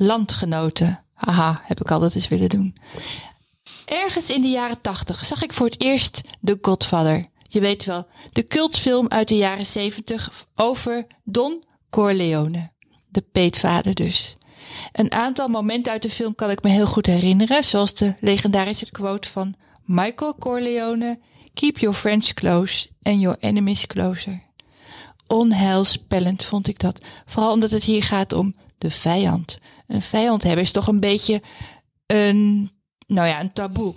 Landgenoten. Haha, heb ik altijd eens willen doen. Ergens in de jaren tachtig zag ik voor het eerst The Godfather. Je weet wel, de cultfilm uit de jaren zeventig over Don Corleone. De peetvader dus. Een aantal momenten uit de film kan ik me heel goed herinneren, zoals de legendarische quote van Michael Corleone: Keep your friends close and your enemies closer. Onheilspellend vond ik dat, vooral omdat het hier gaat om de vijand. Een vijand hebben is toch een beetje een, nou ja, een taboe.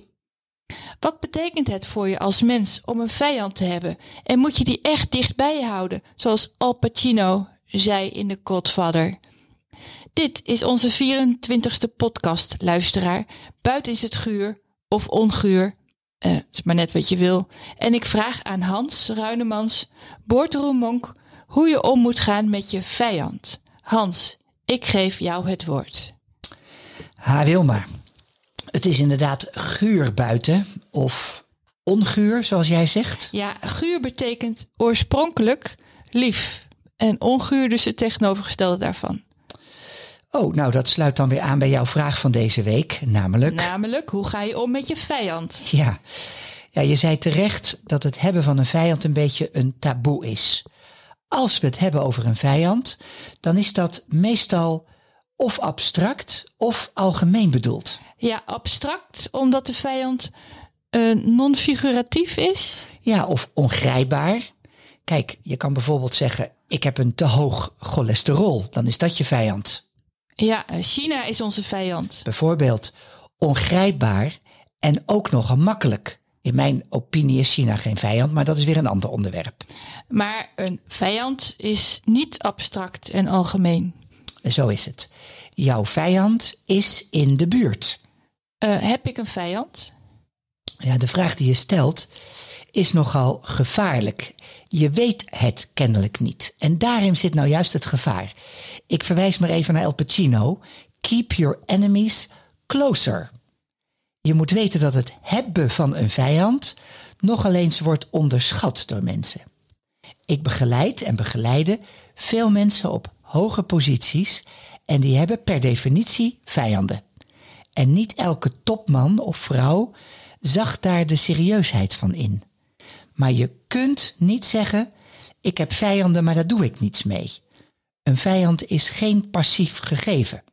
Wat betekent het voor je als mens om een vijand te hebben? En moet je die echt dichtbij je houden, zoals Al Pacino zei in The Godfather? Dit is onze 24ste podcast, luisteraar. Buiten is het guur of onguur. Eh, is maar net wat je wil. En ik vraag aan Hans Ruinemans, Boordroemonk, hoe je om moet gaan met je vijand. Hans, ik geef jou het woord. Ha Wilma, het is inderdaad guur buiten of onguur zoals jij zegt. Ja, guur betekent oorspronkelijk lief. En onguur dus het tegenovergestelde daarvan. Oh, nou dat sluit dan weer aan bij jouw vraag van deze week, namelijk... Namelijk, hoe ga je om met je vijand? Ja. ja, je zei terecht dat het hebben van een vijand een beetje een taboe is. Als we het hebben over een vijand, dan is dat meestal of abstract of algemeen bedoeld. Ja, abstract omdat de vijand uh, non-figuratief is. Ja, of ongrijpbaar. Kijk, je kan bijvoorbeeld zeggen: ik heb een te hoog cholesterol, dan is dat je vijand. Ja, China is onze vijand. Bijvoorbeeld ongrijpbaar en ook nog makkelijk. In mijn opinie is China geen vijand, maar dat is weer een ander onderwerp. Maar een vijand is niet abstract en algemeen. Zo is het. Jouw vijand is in de buurt. Uh, heb ik een vijand? Ja, de vraag die je stelt is nogal gevaarlijk. Je weet het kennelijk niet. En daarin zit nou juist het gevaar. Ik verwijs maar even naar El Pacino. Keep your enemies closer. Je moet weten dat het hebben van een vijand nogal eens wordt onderschat door mensen. Ik begeleid en begeleide veel mensen op hoge posities en die hebben per definitie vijanden. En niet elke topman of vrouw zag daar de serieusheid van in. Maar je kunt niet zeggen: ik heb vijanden, maar daar doe ik niets mee. Een vijand is geen passief gegeven.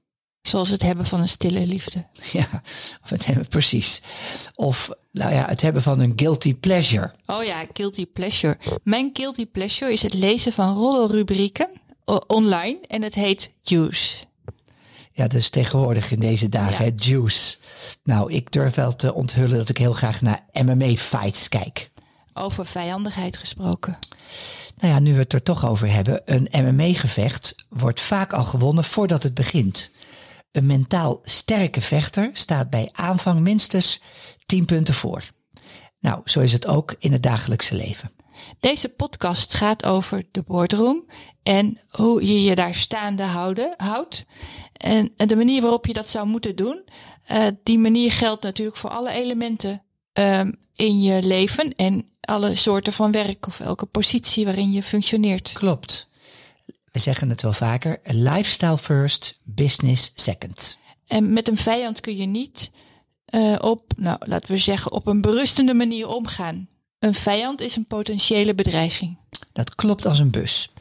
Zoals het hebben van een stille liefde. Ja, of het hebben precies. Of nou ja, het hebben van een guilty pleasure. Oh ja, guilty pleasure. Mijn guilty pleasure is het lezen van rollenrubrieken online en het heet Juice. Ja, dat is tegenwoordig in deze dagen, ja. Juice. Nou, ik durf wel te onthullen dat ik heel graag naar MMA-fights kijk. Over vijandigheid gesproken. Nou ja, nu we het er toch over hebben. Een MMA-gevecht wordt vaak al gewonnen voordat het begint. Een mentaal sterke vechter staat bij aanvang minstens 10 punten voor. Nou, zo is het ook in het dagelijkse leven. Deze podcast gaat over de boardroom en hoe je je daar staande houden, houdt. En, en de manier waarop je dat zou moeten doen. Uh, die manier geldt natuurlijk voor alle elementen um, in je leven en alle soorten van werk of elke positie waarin je functioneert. Klopt. We zeggen het wel vaker: lifestyle first, business second. En met een vijand kun je niet uh, op, nou laten we zeggen, op een berustende manier omgaan. Een vijand is een potentiële bedreiging. Dat klopt als een bus.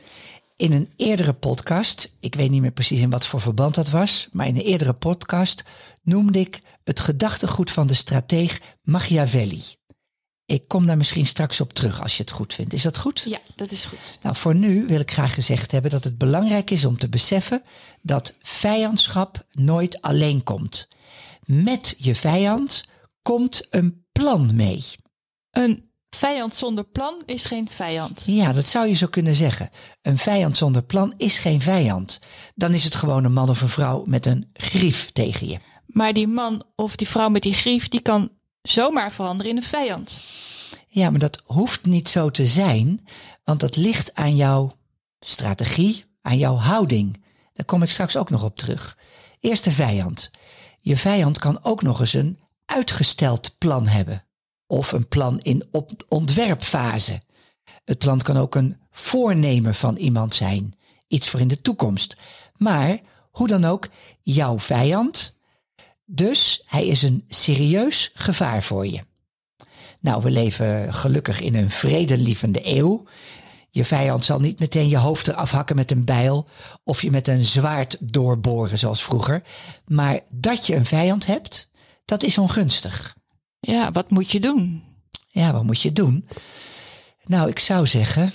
In een eerdere podcast, ik weet niet meer precies in wat voor verband dat was, maar in een eerdere podcast noemde ik het gedachtegoed van de strateeg Machiavelli. Ik kom daar misschien straks op terug als je het goed vindt. Is dat goed? Ja, dat is goed. Nou, voor nu wil ik graag gezegd hebben dat het belangrijk is om te beseffen dat vijandschap nooit alleen komt. Met je vijand komt een plan mee. Een vijand zonder plan is geen vijand. Ja, dat zou je zo kunnen zeggen. Een vijand zonder plan is geen vijand. Dan is het gewoon een man of een vrouw met een grief tegen je. Maar die man of die vrouw met die grief, die kan zomaar veranderen in een vijand. Ja, maar dat hoeft niet zo te zijn, want dat ligt aan jouw strategie, aan jouw houding. Daar kom ik straks ook nog op terug. Eerste vijand. Je vijand kan ook nog eens een uitgesteld plan hebben. Of een plan in ontwerpfase. Het plan kan ook een voornemen van iemand zijn. Iets voor in de toekomst. Maar hoe dan ook, jouw vijand. Dus hij is een serieus gevaar voor je. Nou, we leven gelukkig in een vredelievende eeuw. Je vijand zal niet meteen je hoofd eraf hakken met een bijl of je met een zwaard doorboren zoals vroeger. Maar dat je een vijand hebt, dat is ongunstig. Ja, wat moet je doen? Ja, wat moet je doen? Nou, ik zou zeggen,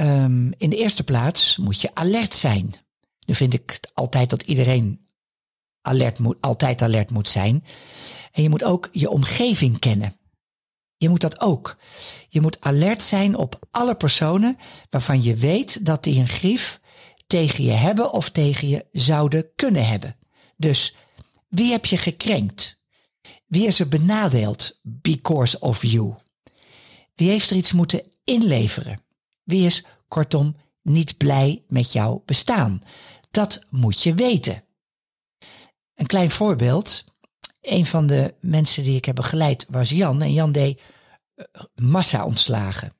um, in de eerste plaats moet je alert zijn. Nu vind ik altijd dat iedereen alert moet, altijd alert moet zijn. En je moet ook je omgeving kennen. Je moet dat ook. Je moet alert zijn op alle personen waarvan je weet dat die een grief tegen je hebben of tegen je zouden kunnen hebben. Dus wie heb je gekrenkt? Wie is er benadeeld because of you? Wie heeft er iets moeten inleveren? Wie is kortom niet blij met jouw bestaan? Dat moet je weten. Een klein voorbeeld. Een van de mensen die ik heb begeleid was Jan. En Jan deed eh, massa ontslagen.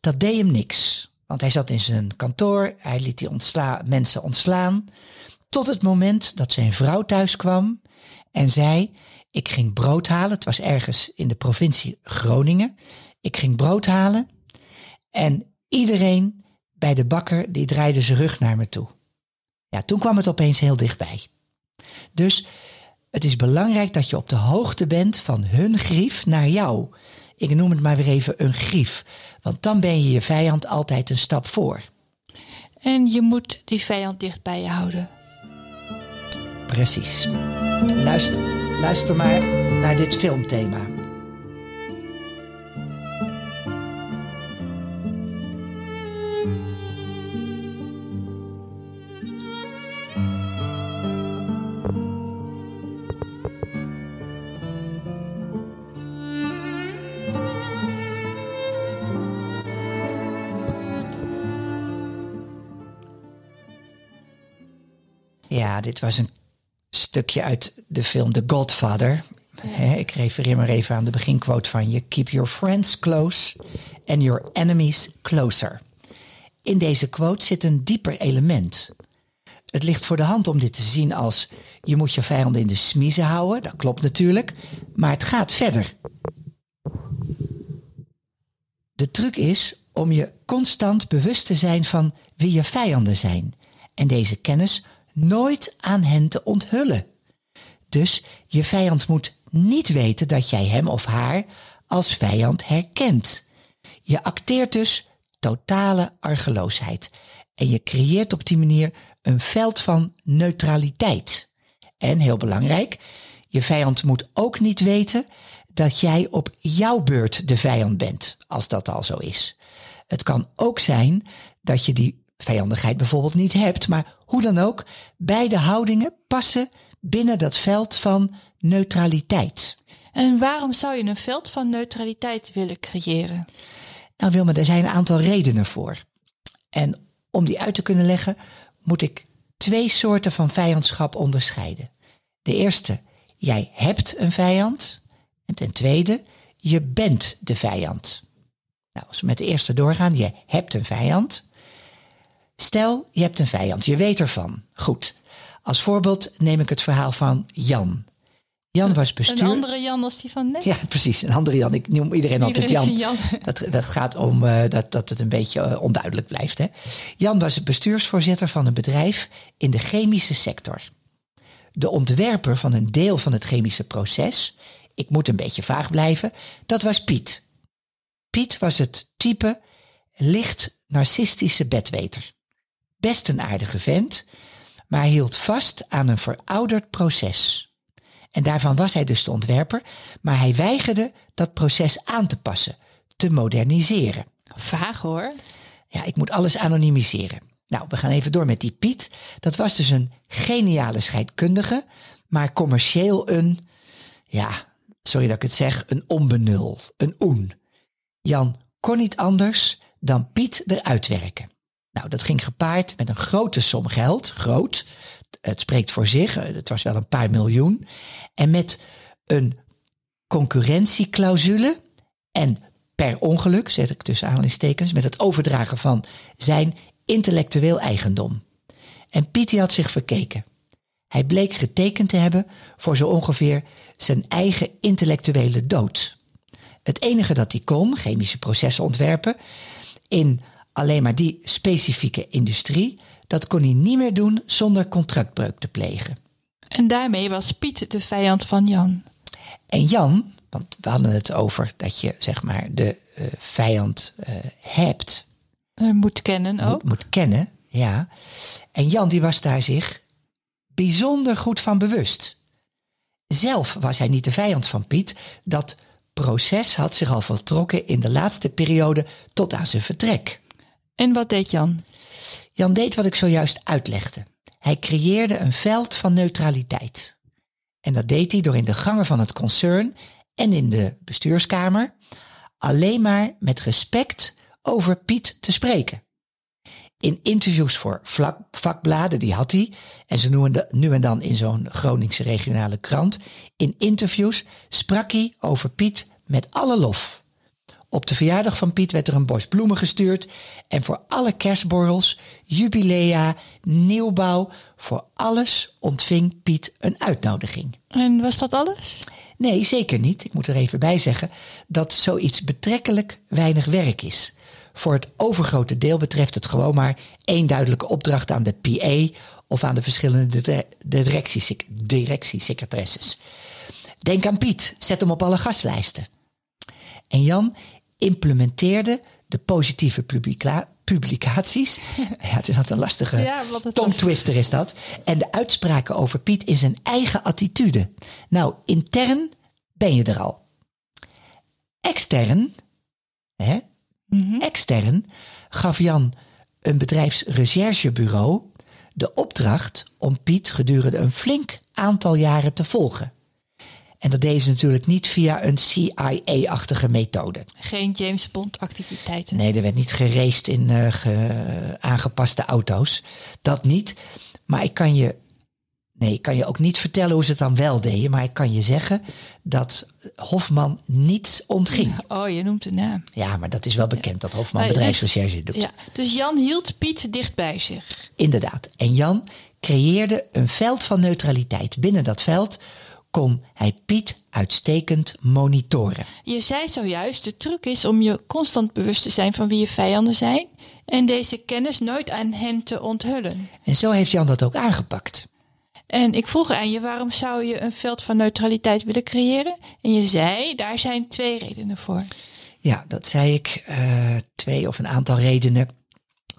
Dat deed hem niks. Want hij zat in zijn kantoor. Hij liet die ontsla mensen ontslaan. Tot het moment dat zijn vrouw thuis kwam en zei: Ik ging brood halen. Het was ergens in de provincie Groningen. Ik ging brood halen. En iedereen bij de bakker die draaide zijn rug naar me toe. Ja, toen kwam het opeens heel dichtbij. Dus het is belangrijk dat je op de hoogte bent van hun grief naar jou. Ik noem het maar weer even een grief. Want dan ben je je vijand altijd een stap voor. En je moet die vijand dicht bij je houden. Precies. Luister, luister maar naar dit filmthema. Ja, dit was een stukje uit de film The Godfather. ik refereer maar even aan de beginquote van je. Keep your friends close and your enemies closer. In deze quote zit een dieper element. Het ligt voor de hand om dit te zien als je moet je vijanden in de smiezen houden. Dat klopt natuurlijk. Maar het gaat verder. De truc is om je constant bewust te zijn van wie je vijanden zijn. En deze kennis nooit aan hen te onthullen. Dus je vijand moet niet weten dat jij hem of haar als vijand herkent. Je acteert dus totale argeloosheid en je creëert op die manier een veld van neutraliteit. En heel belangrijk, je vijand moet ook niet weten dat jij op jouw beurt de vijand bent, als dat al zo is. Het kan ook zijn dat je die vijandigheid bijvoorbeeld niet hebt. Maar hoe dan ook, beide houdingen passen binnen dat veld van neutraliteit. En waarom zou je een veld van neutraliteit willen creëren? Nou Wilma, er zijn een aantal redenen voor. En om die uit te kunnen leggen, moet ik twee soorten van vijandschap onderscheiden. De eerste, jij hebt een vijand. En ten tweede, je bent de vijand. Nou, als we met de eerste doorgaan, je hebt een vijand. Stel, je hebt een vijand, je weet ervan. Goed. Als voorbeeld neem ik het verhaal van Jan. Jan was bestuur. Een andere Jan als die van net. Ja, precies. Een andere Jan. Ik noem iedereen, altijd Jan. Jan. Dat, dat gaat om uh, dat, dat het een beetje uh, onduidelijk blijft. Hè? Jan was bestuursvoorzitter van een bedrijf in de chemische sector. De ontwerper van een deel van het chemische proces, ik moet een beetje vaag blijven, dat was Piet. Piet was het type licht narcistische bedweter best een aardige vent, maar hij hield vast aan een verouderd proces. En daarvan was hij dus de ontwerper, maar hij weigerde dat proces aan te passen, te moderniseren. Vaag hoor. Ja, ik moet alles anonimiseren. Nou, we gaan even door met die Piet. Dat was dus een geniale scheidkundige, maar commercieel een, ja, sorry dat ik het zeg, een onbenul, een oen. Jan kon niet anders dan Piet eruit werken. Nou, dat ging gepaard met een grote som geld, groot. Het spreekt voor zich, het was wel een paar miljoen. En met een concurrentieclausule en per ongeluk, zet ik tussen aanhalingstekens, met het overdragen van zijn intellectueel eigendom. En Pietie had zich verkeken. Hij bleek getekend te hebben voor zo ongeveer zijn eigen intellectuele dood. Het enige dat hij kon, chemische processen ontwerpen, in alleen maar die specifieke industrie, dat kon hij niet meer doen zonder contractbreuk te plegen. En daarmee was Piet de vijand van Jan. En Jan, want we hadden het over dat je zeg maar de uh, vijand uh, hebt. Uh, moet kennen ook. Moet, moet, kennen, ja. En Jan die was daar zich bijzonder goed van bewust. Zelf was hij niet de vijand van Piet. Dat proces had zich al voltrokken in de laatste periode tot aan zijn vertrek. En wat deed Jan? Jan deed wat ik zojuist uitlegde. Hij creëerde een veld van neutraliteit. En dat deed hij door in de gangen van het concern en in de bestuurskamer alleen maar met respect over Piet te spreken. In interviews voor vakbladen, die had hij, en ze noemen nu en dan in zo'n Groningse regionale krant, in interviews sprak hij over Piet met alle lof. Op de verjaardag van Piet werd er een bos bloemen gestuurd en voor alle kerstborrels, jubilea, nieuwbouw, voor alles ontving Piet een uitnodiging. En was dat alles? Nee, zeker niet. Ik moet er even bij zeggen dat zoiets betrekkelijk weinig werk is. Voor het overgrote deel betreft het gewoon maar één duidelijke opdracht aan de PA of aan de verschillende directiesecretaresses. Denk aan Piet, zet hem op alle gastlijsten. En Jan implementeerde de positieve publicaties. ja, het had een lastige ja, tongtwister is dat. En de uitspraken over Piet in zijn eigen attitude. Nou, intern ben je er al. Extern, hè? Mhm. Extern gaf Jan een bedrijfsrecherchebureau de opdracht om Piet gedurende een flink aantal jaren te volgen. En dat deden ze natuurlijk niet via een CIA-achtige methode. Geen James Bond activiteiten. Nee, er werd niet gereest in uh, aangepaste auto's. Dat niet. Maar ik kan je. Nee, ik kan je ook niet vertellen hoe ze het dan wel deden. Maar ik kan je zeggen dat Hofman niets ontging. Oh, je noemt de naam. Ja, maar dat is wel bekend dat Hofman uh, bedrijfsrecherche doet. Ja, dus Jan hield Piet dicht bij zich. Inderdaad. En Jan creëerde een veld van neutraliteit. Binnen dat veld kon hij Piet uitstekend monitoren. Je zei zojuist, de truc is om je constant bewust te zijn van wie je vijanden zijn en deze kennis nooit aan hen te onthullen. En zo heeft Jan dat ook aangepakt. En ik vroeg aan je, waarom zou je een veld van neutraliteit willen creëren? En je zei, daar zijn twee redenen voor. Ja, dat zei ik, uh, twee of een aantal redenen.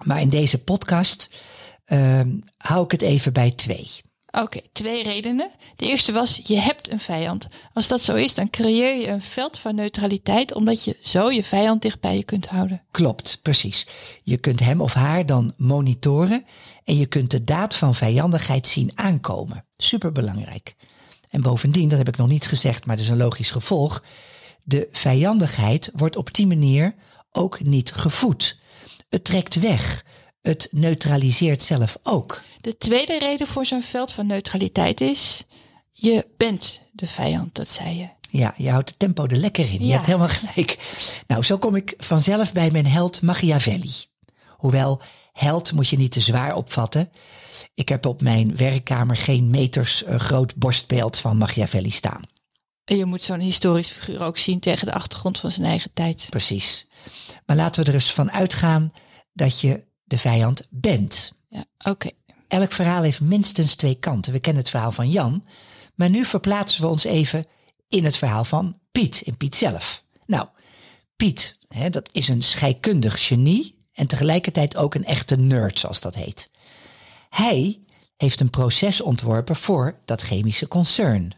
Maar in deze podcast uh, hou ik het even bij twee. Oké, twee redenen. De eerste was, je hebt een vijand. Als dat zo is, dan creëer je een veld van neutraliteit, omdat je zo je vijand dicht bij je kunt houden. Klopt, precies. Je kunt hem of haar dan monitoren en je kunt de daad van vijandigheid zien aankomen. Superbelangrijk. En bovendien, dat heb ik nog niet gezegd, maar dat is een logisch gevolg. De vijandigheid wordt op die manier ook niet gevoed. Het trekt weg. Het neutraliseert zelf ook. De tweede reden voor zo'n veld van neutraliteit is, je bent de vijand, dat zei je. Ja, je houdt het tempo er lekker in. Je hebt helemaal gelijk. Nou, zo kom ik vanzelf bij mijn held Machiavelli. Hoewel, held moet je niet te zwaar opvatten. Ik heb op mijn werkkamer geen meters uh, groot borstbeeld van Machiavelli staan. En je moet zo'n historisch figuur ook zien tegen de achtergrond van zijn eigen tijd. Precies. Maar laten we er eens van uitgaan dat je de vijand bent. Ja, oké. Elk verhaal heeft minstens twee kanten. We kennen het verhaal van Jan, maar nu verplaatsen we ons even in het verhaal van Piet, in Piet zelf. Nou, Piet, hè, dat is een scheikundig genie en tegelijkertijd ook een echte nerd, zoals dat heet. Hij heeft een proces ontworpen voor dat chemische concern.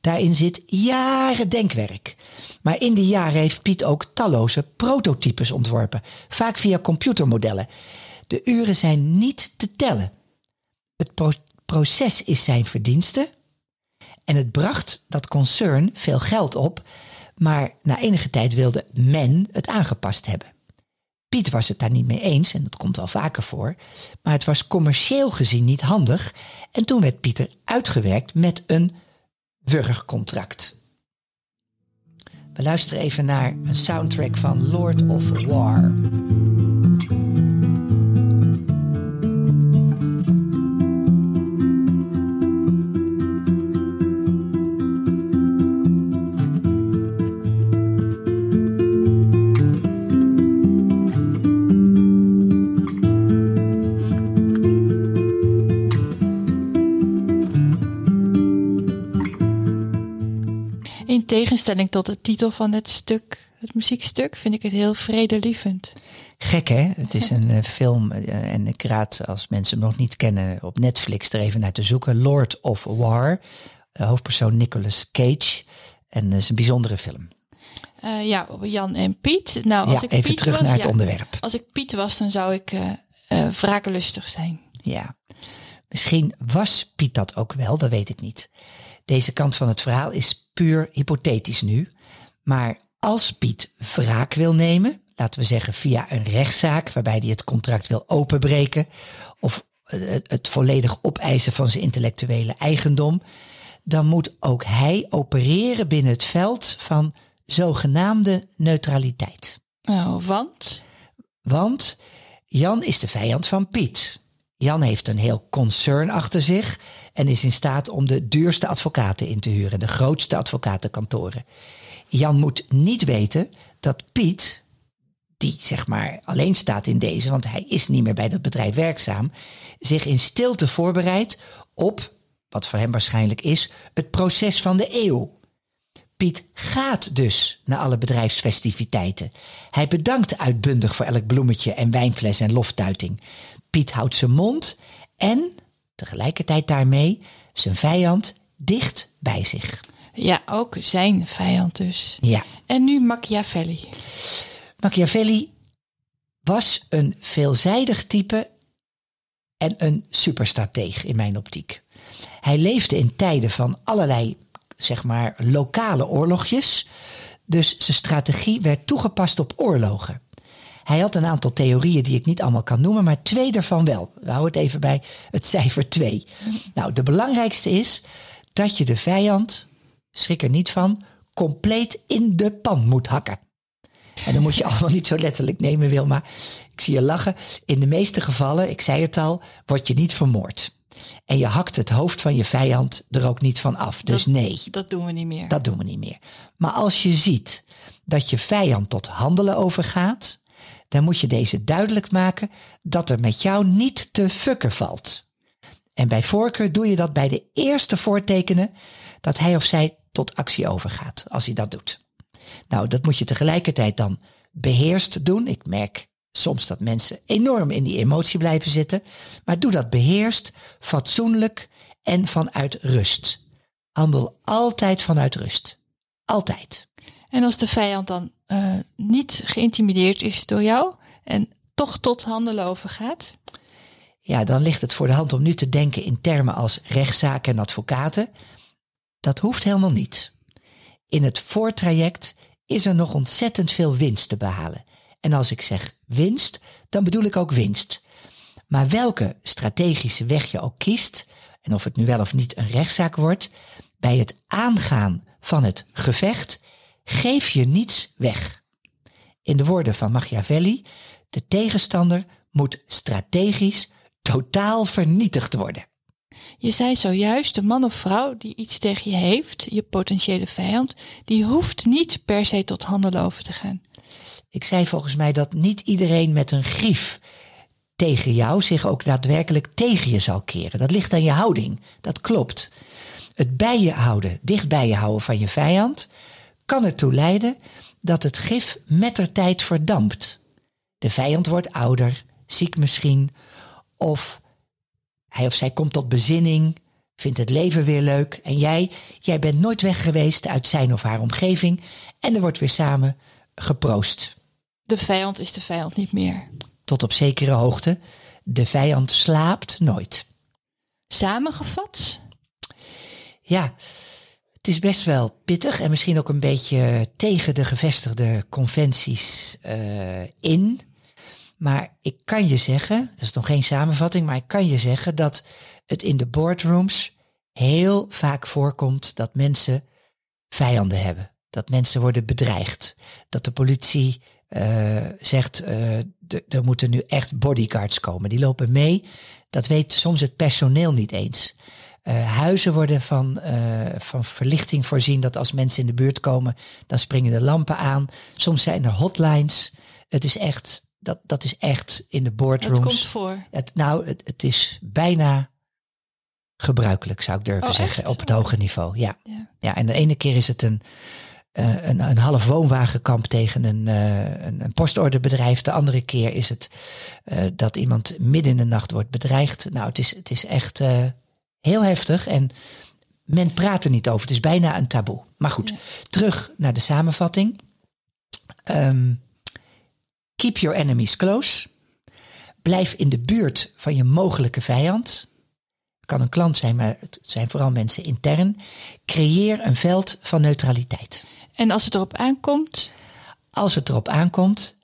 Daarin zit jaren denkwerk. Maar in die jaren heeft Piet ook talloze prototypes ontworpen, vaak via computermodellen. De uren zijn niet te tellen. Het proces is zijn verdienste en het bracht dat concern veel geld op, maar na enige tijd wilde men het aangepast hebben. Piet was het daar niet mee eens, en dat komt wel vaker voor, maar het was commercieel gezien niet handig en toen werd Pieter uitgewerkt met een wurgcontract. We luisteren even naar een soundtrack van Lord of War. Tegenstelling tot de titel van het stuk, het muziekstuk, vind ik het heel vredelievend. Gek hè? Het is een uh, film uh, en ik raad als mensen hem nog niet kennen op Netflix er even naar te zoeken. Lord of War, uh, hoofdpersoon Nicolas Cage. En dat is een bijzondere film. ja, Jan en Piet. Nou, als ja, ik even Piet terug was, naar het onderwerp. Als ik Piet was, dan zou ik wrakelustig zijn. Ja, misschien was Piet dat ook wel, dat weet ik niet. Deze kant van het verhaal is puur hypothetisch nu. Maar als Piet wraak wil nemen, laten we zeggen via een rechtszaak waarbij hij het contract wil openbreken of het, volledig opeisen van zijn intellectuele eigendom, dan moet ook hij opereren binnen het veld van zogenaamde neutraliteit. Nou, want? Want Jan is de vijand van Piet. Jan heeft een heel concern achter zich en is in staat om de duurste advocaten in te huren, de grootste advocatenkantoren. Jan moet niet weten dat Piet, die zeg maar alleen staat in deze, want hij is niet meer bij dat bedrijf werkzaam, zich in stilte voorbereidt op, wat voor hem waarschijnlijk is, het proces van de eeuw. Piet gaat dus naar alle bedrijfsfestiviteiten. Hij bedankt uitbundig voor elk bloemetje en wijnfles en loftuiting. Piet houdt zijn mond en tegelijkertijd daarmee zijn vijand dicht bij zich. Ja, ook zijn vijand dus. Ja. En nu Machiavelli. Machiavelli was een veelzijdig type en een superstratege in mijn optiek. Hij leefde in tijden van allerlei, zeg maar, lokale oorlogjes. Dus zijn strategie werd toegepast op oorlogen. Hij had een aantal theorieën die ik niet allemaal kan noemen, maar twee daarvan wel. We houden het even bij het cijfer 2. Nou, de belangrijkste is dat je de vijand, schrik er niet van, compleet in de pan moet hakken. En dan moet je allemaal niet zo letterlijk nemen, Wilma. Ik zie je lachen. In de meeste gevallen, ik zei het al, word je niet vermoord. En je hakt het hoofd van je vijand er ook niet van af. Dus Dat- nee, Dat doen we niet meer. dat doen we niet meer. Maar als je ziet dat je vijand tot handelen overgaat, dan moet je deze duidelijk maken dat er met jou niet te fucken valt. En bij voorkeur doe je dat bij de eerste voortekenen dat hij of zij tot actie overgaat, als hij dat doet. Nou, dat moet je tegelijkertijd dan beheerst doen. Ik merk soms dat mensen enorm in die emotie blijven zitten, maar doe dat beheerst, fatsoenlijk en vanuit rust. Handel altijd vanuit rust. Altijd. En als de vijand dan eh, niet geïntimideerd is door jou en toch tot handelen overgaat? Ja, dan ligt het voor de hand om nu te denken in termen als rechtszaken en advocaten. Dat hoeft helemaal niet. In het voortraject is er nog ontzettend veel winst te behalen. En als ik zeg winst, dan bedoel ik ook winst. Maar welke strategische weg je ook kiest, en of het nu wel of niet een rechtszaak wordt, bij het aangaan van het gevecht geef je niets weg. In de woorden van Machiavelli, de tegenstander moet strategisch totaal vernietigd worden. Je zei zojuist, de man of vrouw die iets tegen je heeft, je potentiële vijand, die hoeft niet per se tot handelen over te gaan. Ik zei volgens mij dat niet iedereen met een grief tegen jou zich ook daadwerkelijk tegen je zal keren. Dat ligt aan je houding. Dat klopt. Het bij je houden, dicht bij je houden van je vijand, kan ertoe leiden dat het gif met der tijd verdampt. De vijand wordt ouder, ziek misschien, of hij of zij komt tot bezinning, vindt het leven weer leuk. En jij, jij bent nooit weg geweest uit zijn of haar omgeving. En er wordt weer samen geproost. De vijand is de vijand niet meer. Tot op zekere hoogte. De vijand slaapt nooit. Samengevat? Ja, het is best wel pittig en misschien ook een beetje tegen de gevestigde conventies uh, in. Maar ik kan je zeggen, dat is nog geen samenvatting, maar ik kan je zeggen dat het in de boardrooms heel vaak voorkomt dat mensen vijanden hebben. Dat mensen worden bedreigd. Dat de politie uh, zegt, uh, er moeten nu echt bodyguards komen. Die lopen mee. Dat weet soms het personeel niet eens. Uh, huizen worden van, van verlichting voorzien. Dat als mensen in de buurt komen, dan springen de lampen aan. Soms zijn er hotlines. Het is echt dat, dat is echt in de boardrooms. Het komt voor. Het, nou, het, het is bijna gebruikelijk, zou ik durven Oh, zeggen, echt? op het hoge niveau. Ja. Ja. ja, en de ene keer is het een, eh, een, een half woonwagenkamp tegen een, eh, een, een postorderbedrijf. De andere keer is het eh, dat iemand midden in de nacht wordt bedreigd. Nou, het is, het is echt eh, heel heftig en men praat er niet over. Het is bijna een taboe. Maar goed, terug naar de samenvatting. Ehm, keep your enemies close. Blijf in de buurt van je mogelijke vijand. Het kan een klant zijn, maar het zijn vooral mensen intern. Creëer een veld van neutraliteit. En als het erop aankomt, Als het erop aankomt,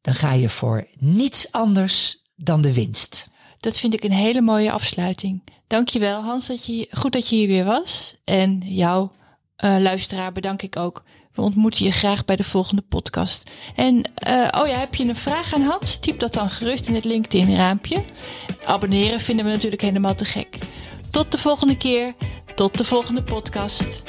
dan ga je voor niets anders dan de winst. dat vind ik een hele mooie afsluiting. Dankjewel Hans, dat je, goed dat je hier weer was. En jou, eh, luisteraar, bedank ik ook. We ontmoeten je graag bij de volgende podcast. En eh, oh ja, heb je een vraag aan Hans? Typ dat dan gerust in het LinkedIn-raampje. Abonneren vinden we natuurlijk helemaal te gek. Tot de volgende keer. Tot de volgende podcast.